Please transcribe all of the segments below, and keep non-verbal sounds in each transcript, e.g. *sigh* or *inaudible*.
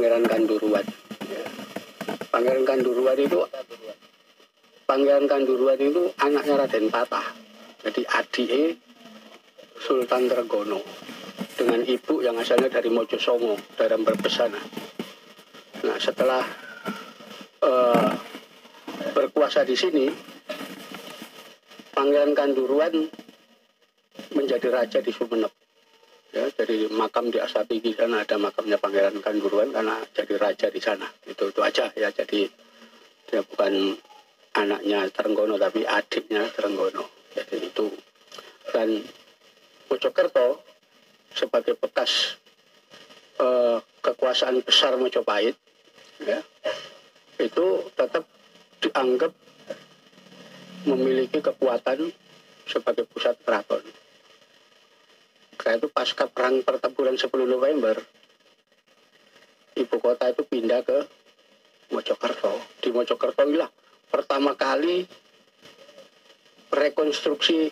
Pangeran Kanduruan. Pangeran Kanduruan itu Pangeran Kanduruan itu anaknya Raden Patah. Jadi adike Sultan Trenggono dengan ibu yang asalnya dari Mojosongo, daerah Berbesana. Nah, setelah uh, berkuasa di sini, Pangeran Kanduruan menjadi raja di Sumeneb. Dari makam di Asatigi sana ada makamnya Pangeran Kanduruan karena jadi raja di sana. Itu itu aja ya. Jadi dia bukan anaknya Trenggono tapi adiknya Trenggono. Jadi itu dan Mojokerto sebagai bekas uh, kekuasaan besar Mojopahit ya itu tetap dianggap memiliki kekuatan sebagai pusat keraton. Itu pasca perang pertempuran 10 November, ibu kota itu pindah ke Mojokerto. Di Mojokerto inilah pertama kali rekonstruksi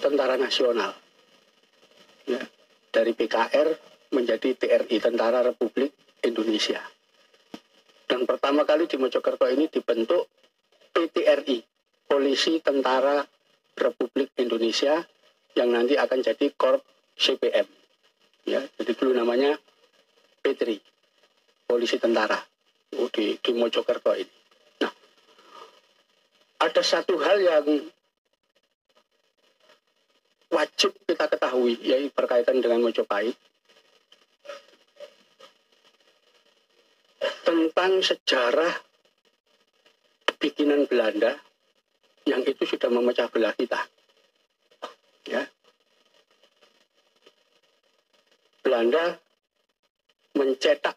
tentara nasional. Ya, dari PKR menjadi TRI, Tentara Republik Indonesia. Dan pertama kali di Mojokerto ini dibentuk PTRI, Polisi Tentara Republik Indonesia yang nanti akan jadi Korp CPM. Ya, jadi dulu namanya Petri, Polisi Tentara di, di Mojokerto ini. Nah, ada satu hal yang wajib kita ketahui, yaitu berkaitan dengan Mojopahit. Tentang sejarah bikinan Belanda yang itu sudah memecah belah kita. Ya. Belanda mencetak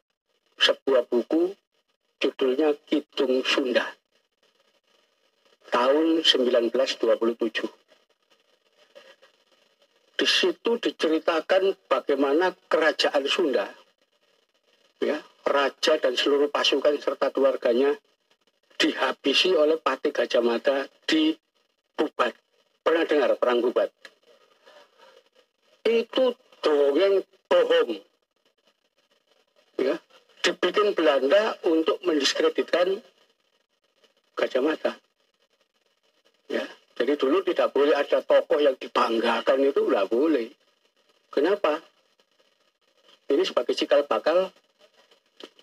sebuah buku judulnya Kidung Sunda tahun 1927. Di situ diceritakan bagaimana kerajaan Sunda, ya, raja dan seluruh pasukan serta keluarganya dihabisi oleh Pati Gajah Mada di Bubat. Pernah dengar perang Bubat? Itu dongeng bohong. Ya, dibikin Belanda untuk mendiskreditkan Gajah Mada. Ya, jadi dulu tidak boleh ada tokoh yang dibanggakan itu nggak boleh. Kenapa? Ini sebagai cikal bakal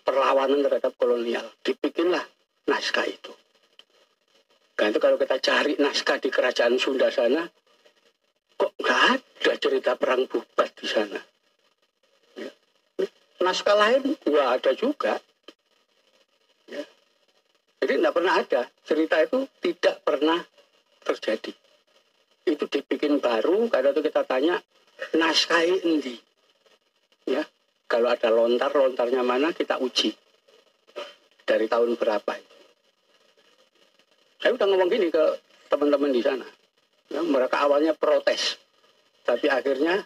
perlawanan terhadap kolonial. Dibikinlah naskah itu. Karena itu kalau kita cari naskah di kerajaan Sunda sana, cerita perang bubat di sana. Ya. Naskah lain nggak ada juga. Ya. Jadi nggak pernah ada. Cerita itu tidak pernah terjadi. Itu dibikin baru, karena itu kita tanya, naskah ini. Ya, kalau ada lontar, lontarnya mana kita uji. Dari tahun berapa. Saya udah ngomong gini ke teman-teman di sana. Ya, mereka awalnya protes. Tapi akhirnya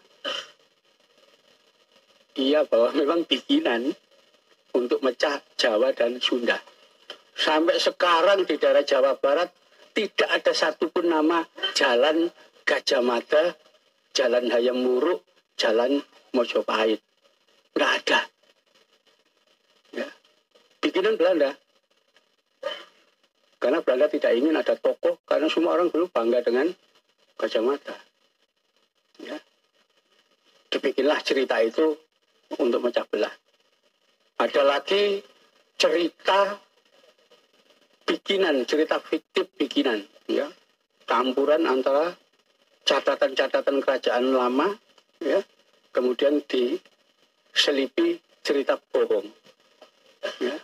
iya bahwa memang bikinan untuk mecah Jawa dan Sunda. Sampai sekarang di daerah Jawa Barat tidak ada satupun nama jalan Gajah Mada, jalan Hayam Muruk, jalan Mojopahit. Nggak ada. Ya. Bikinan Belanda. Karena Belanda tidak ingin ada tokoh, karena semua orang dulu bangga dengan Gajah Mada. Ya. Dibikinlah cerita itu untuk mecah belah. Ada lagi cerita bikinan, cerita fiktif bikinan, ya, campuran antara catatan-catatan kerajaan lama, ya, kemudian diselipi cerita bohong, ya,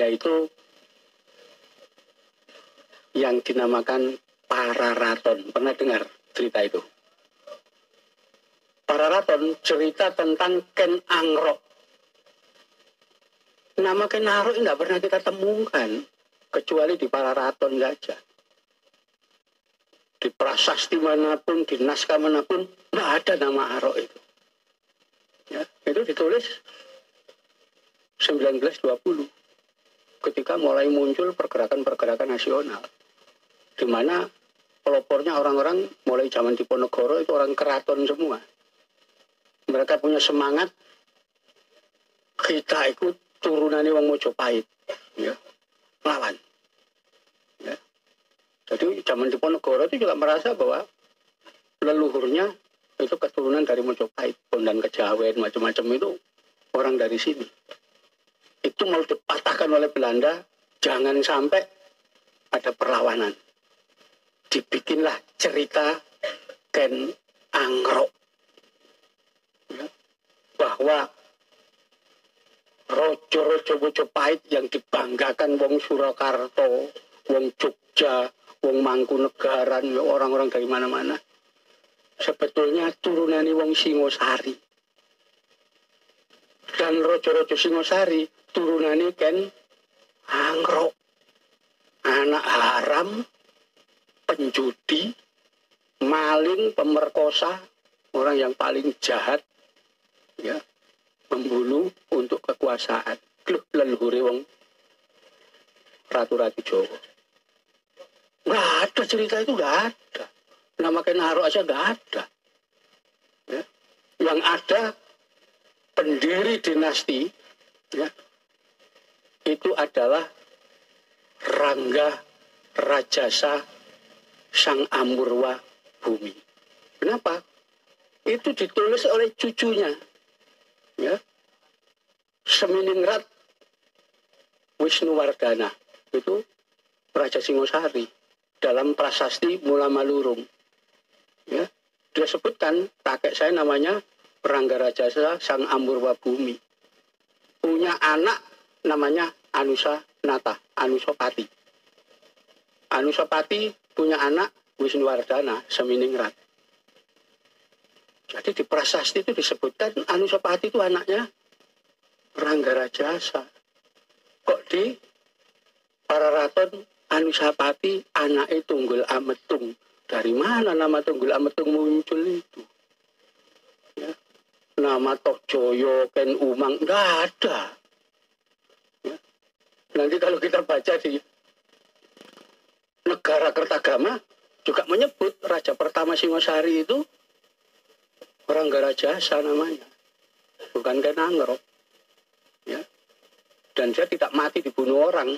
yaitu yang dinamakan Pararaton. Pernah dengar cerita itu? Pararaton cerita tentang Ken Angrok. Nama Ken Angrok nggak pernah kita temukan kecuali di Pararaton saja. Di prasasti mana pun, di naskah mana pun, nggak ada nama Arok itu. Ya, itu ditulis 1920 ketika mulai muncul pergerakan-pergerakan nasional di mana pelopornya orang-orang mulai zaman Diponegoro itu orang keraton semua. Mereka punya semangat. Kita ikut turunannya wong Mojopahit ya. Lawan ya. Jadi zaman Diponegoro itu juga merasa bahwa leluhurnya itu keturunan dari Mojopahit Bondan Kejawen macam-macam itu orang dari sini. Itu mau dipatahkan oleh Belanda jangan sampai ada perlawanan. Dibikinlah cerita Ken Angro ya, bahwa rojo-rojo Mojopahit yang dibanggakan wong Surakarta, wong Jogja, wong Mangkunegaran, orang-orang dari mana-mana. Sebetulnya turunannya wong Singosari. Dan rojo-rojo Singosari turunannya kan Angro. Anak haram, penjudi, maling, pemerkosa, orang yang paling jahat, ya, membunuh untuk kekuasaan. Loh, leluhur wong ratu-ratu Jawa. Nggak ada cerita itu, nggak ada. Nama Kenaro aja nggak ada. Ya. Yang ada pendiri dinasti ya, itu adalah Rangga Rajasa Sang Amurwa Bumi. Kenapa? Itu ditulis oleh cucunya ya. Seminingrat Wisnuwardana itu Raja Singosari dalam prasasti Mula Malurung ya. Dia sebutkan kakek saya namanya Rangga Rajasa Sang Amurwa Bumi. Punya anak namanya Anusa Nata Anusopati. Anusopati punya anak Wisnuwardana Seminingrat jadi di prasasti itu disebutkan Anusapati itu anaknya Rangga Rajasa. Kok di para raton Anusapati anaknya Tunggul Ametung. Dari mana nama Tunggul Ametung muncul itu? Ya. Nama Tokjoyo, Ken Umang, nggak ada. Ya. Nanti kalau kita baca di negara Kertagama juga menyebut Raja pertama Singosari itu orang Garajasa namanya. Bukan Kenangro ya. Dan dia tidak mati dibunuh orang.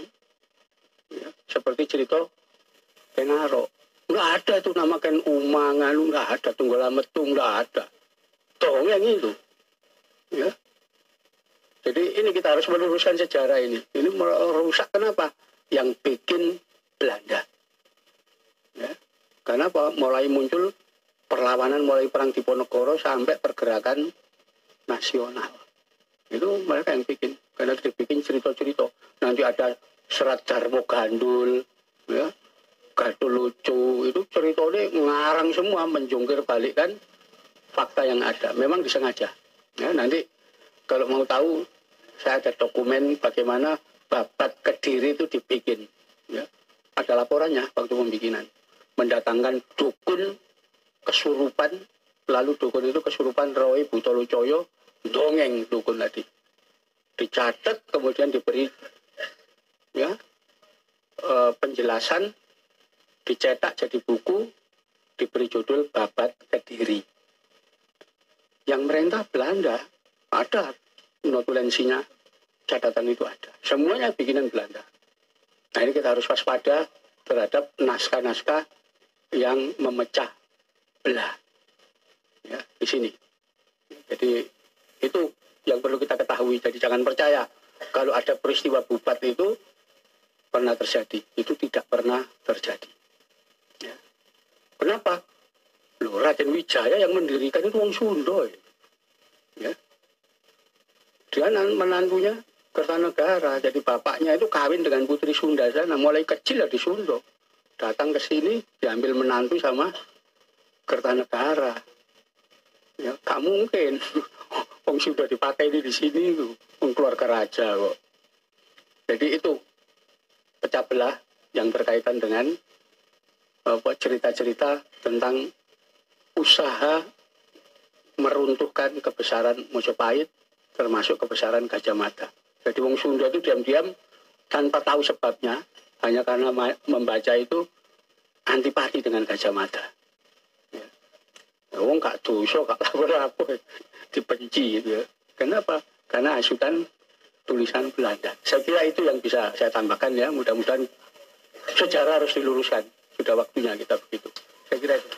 Ya. seperti cerita Kenaro nggak ada itu nama Ken Umangan nggak ada. Tunggal Metung nggak ada. Yang itu. Ya. Jadi ini kita harus meluruskan sejarah ini. Ini merusak kenapa? Yang bikin Belanda. Ya. Karena apa? Mulai muncul perlawanan mulai perang Diponegoro sampai pergerakan nasional. Itu mereka yang bikin. Karena dibikin cerita-cerita. Nanti ada serat Jarmo Gandul, ya, Gadul lucu, itu ceritanya ngarang semua, menjungkir balik kan fakta yang ada. Memang disengaja. Ya, nanti kalau mau tahu, saya ada dokumen bagaimana babat Kediri itu dibikin. Ya. Ada laporannya waktu pembikinan. Mendatangkan dukun kesurupan lalu dukun itu kesurupan Roy Butolo Coyo dongeng dukun tadi. Dicatat kemudian diberi ya e, penjelasan dicetak jadi buku diberi judul Babat Kediri. Yang merintah Belanda ada notulensinya catatan itu ada. Semuanya bikinan Belanda. Nah ini kita harus waspada terhadap naskah-naskah yang memecah belah. Ya di sini. Jadi itu yang perlu kita ketahui. Jadi jangan percaya kalau ada peristiwa bubat itu pernah terjadi. Itu tidak pernah terjadi. Ya. kenapa? Loh, Raden Wijaya yang mendirikan itu wong Sunda ya. Dia menantunya Kertanegara. Jadi bapaknya itu kawin dengan putri Sunda. Sana mulai kecil ya di Sunda. Datang ke sini diambil menantu sama Kertanegara. Ya, tak mungkin. *laughs* Wong sudah dipakai di sini itu, keluarga raja kok. Jadi itu pecah belah yang berkaitan dengan cerita-cerita tentang usaha meruntuhkan kebesaran Mojopahit termasuk kebesaran Gajah Mada. Jadi Wong Sunda itu diam-diam tanpa tahu sebabnya hanya karena membaca itu antipati dengan Gajah Mada. Wong gak dosa, gak lapor apa dibenci gitu ya. Kenapa? Karena hasutan tulisan Belanda. Saya kira itu yang bisa saya tambahkan ya. Mudah-mudahan sejarah harus diluruskan. Sudah waktunya kita begitu. Saya kira itu.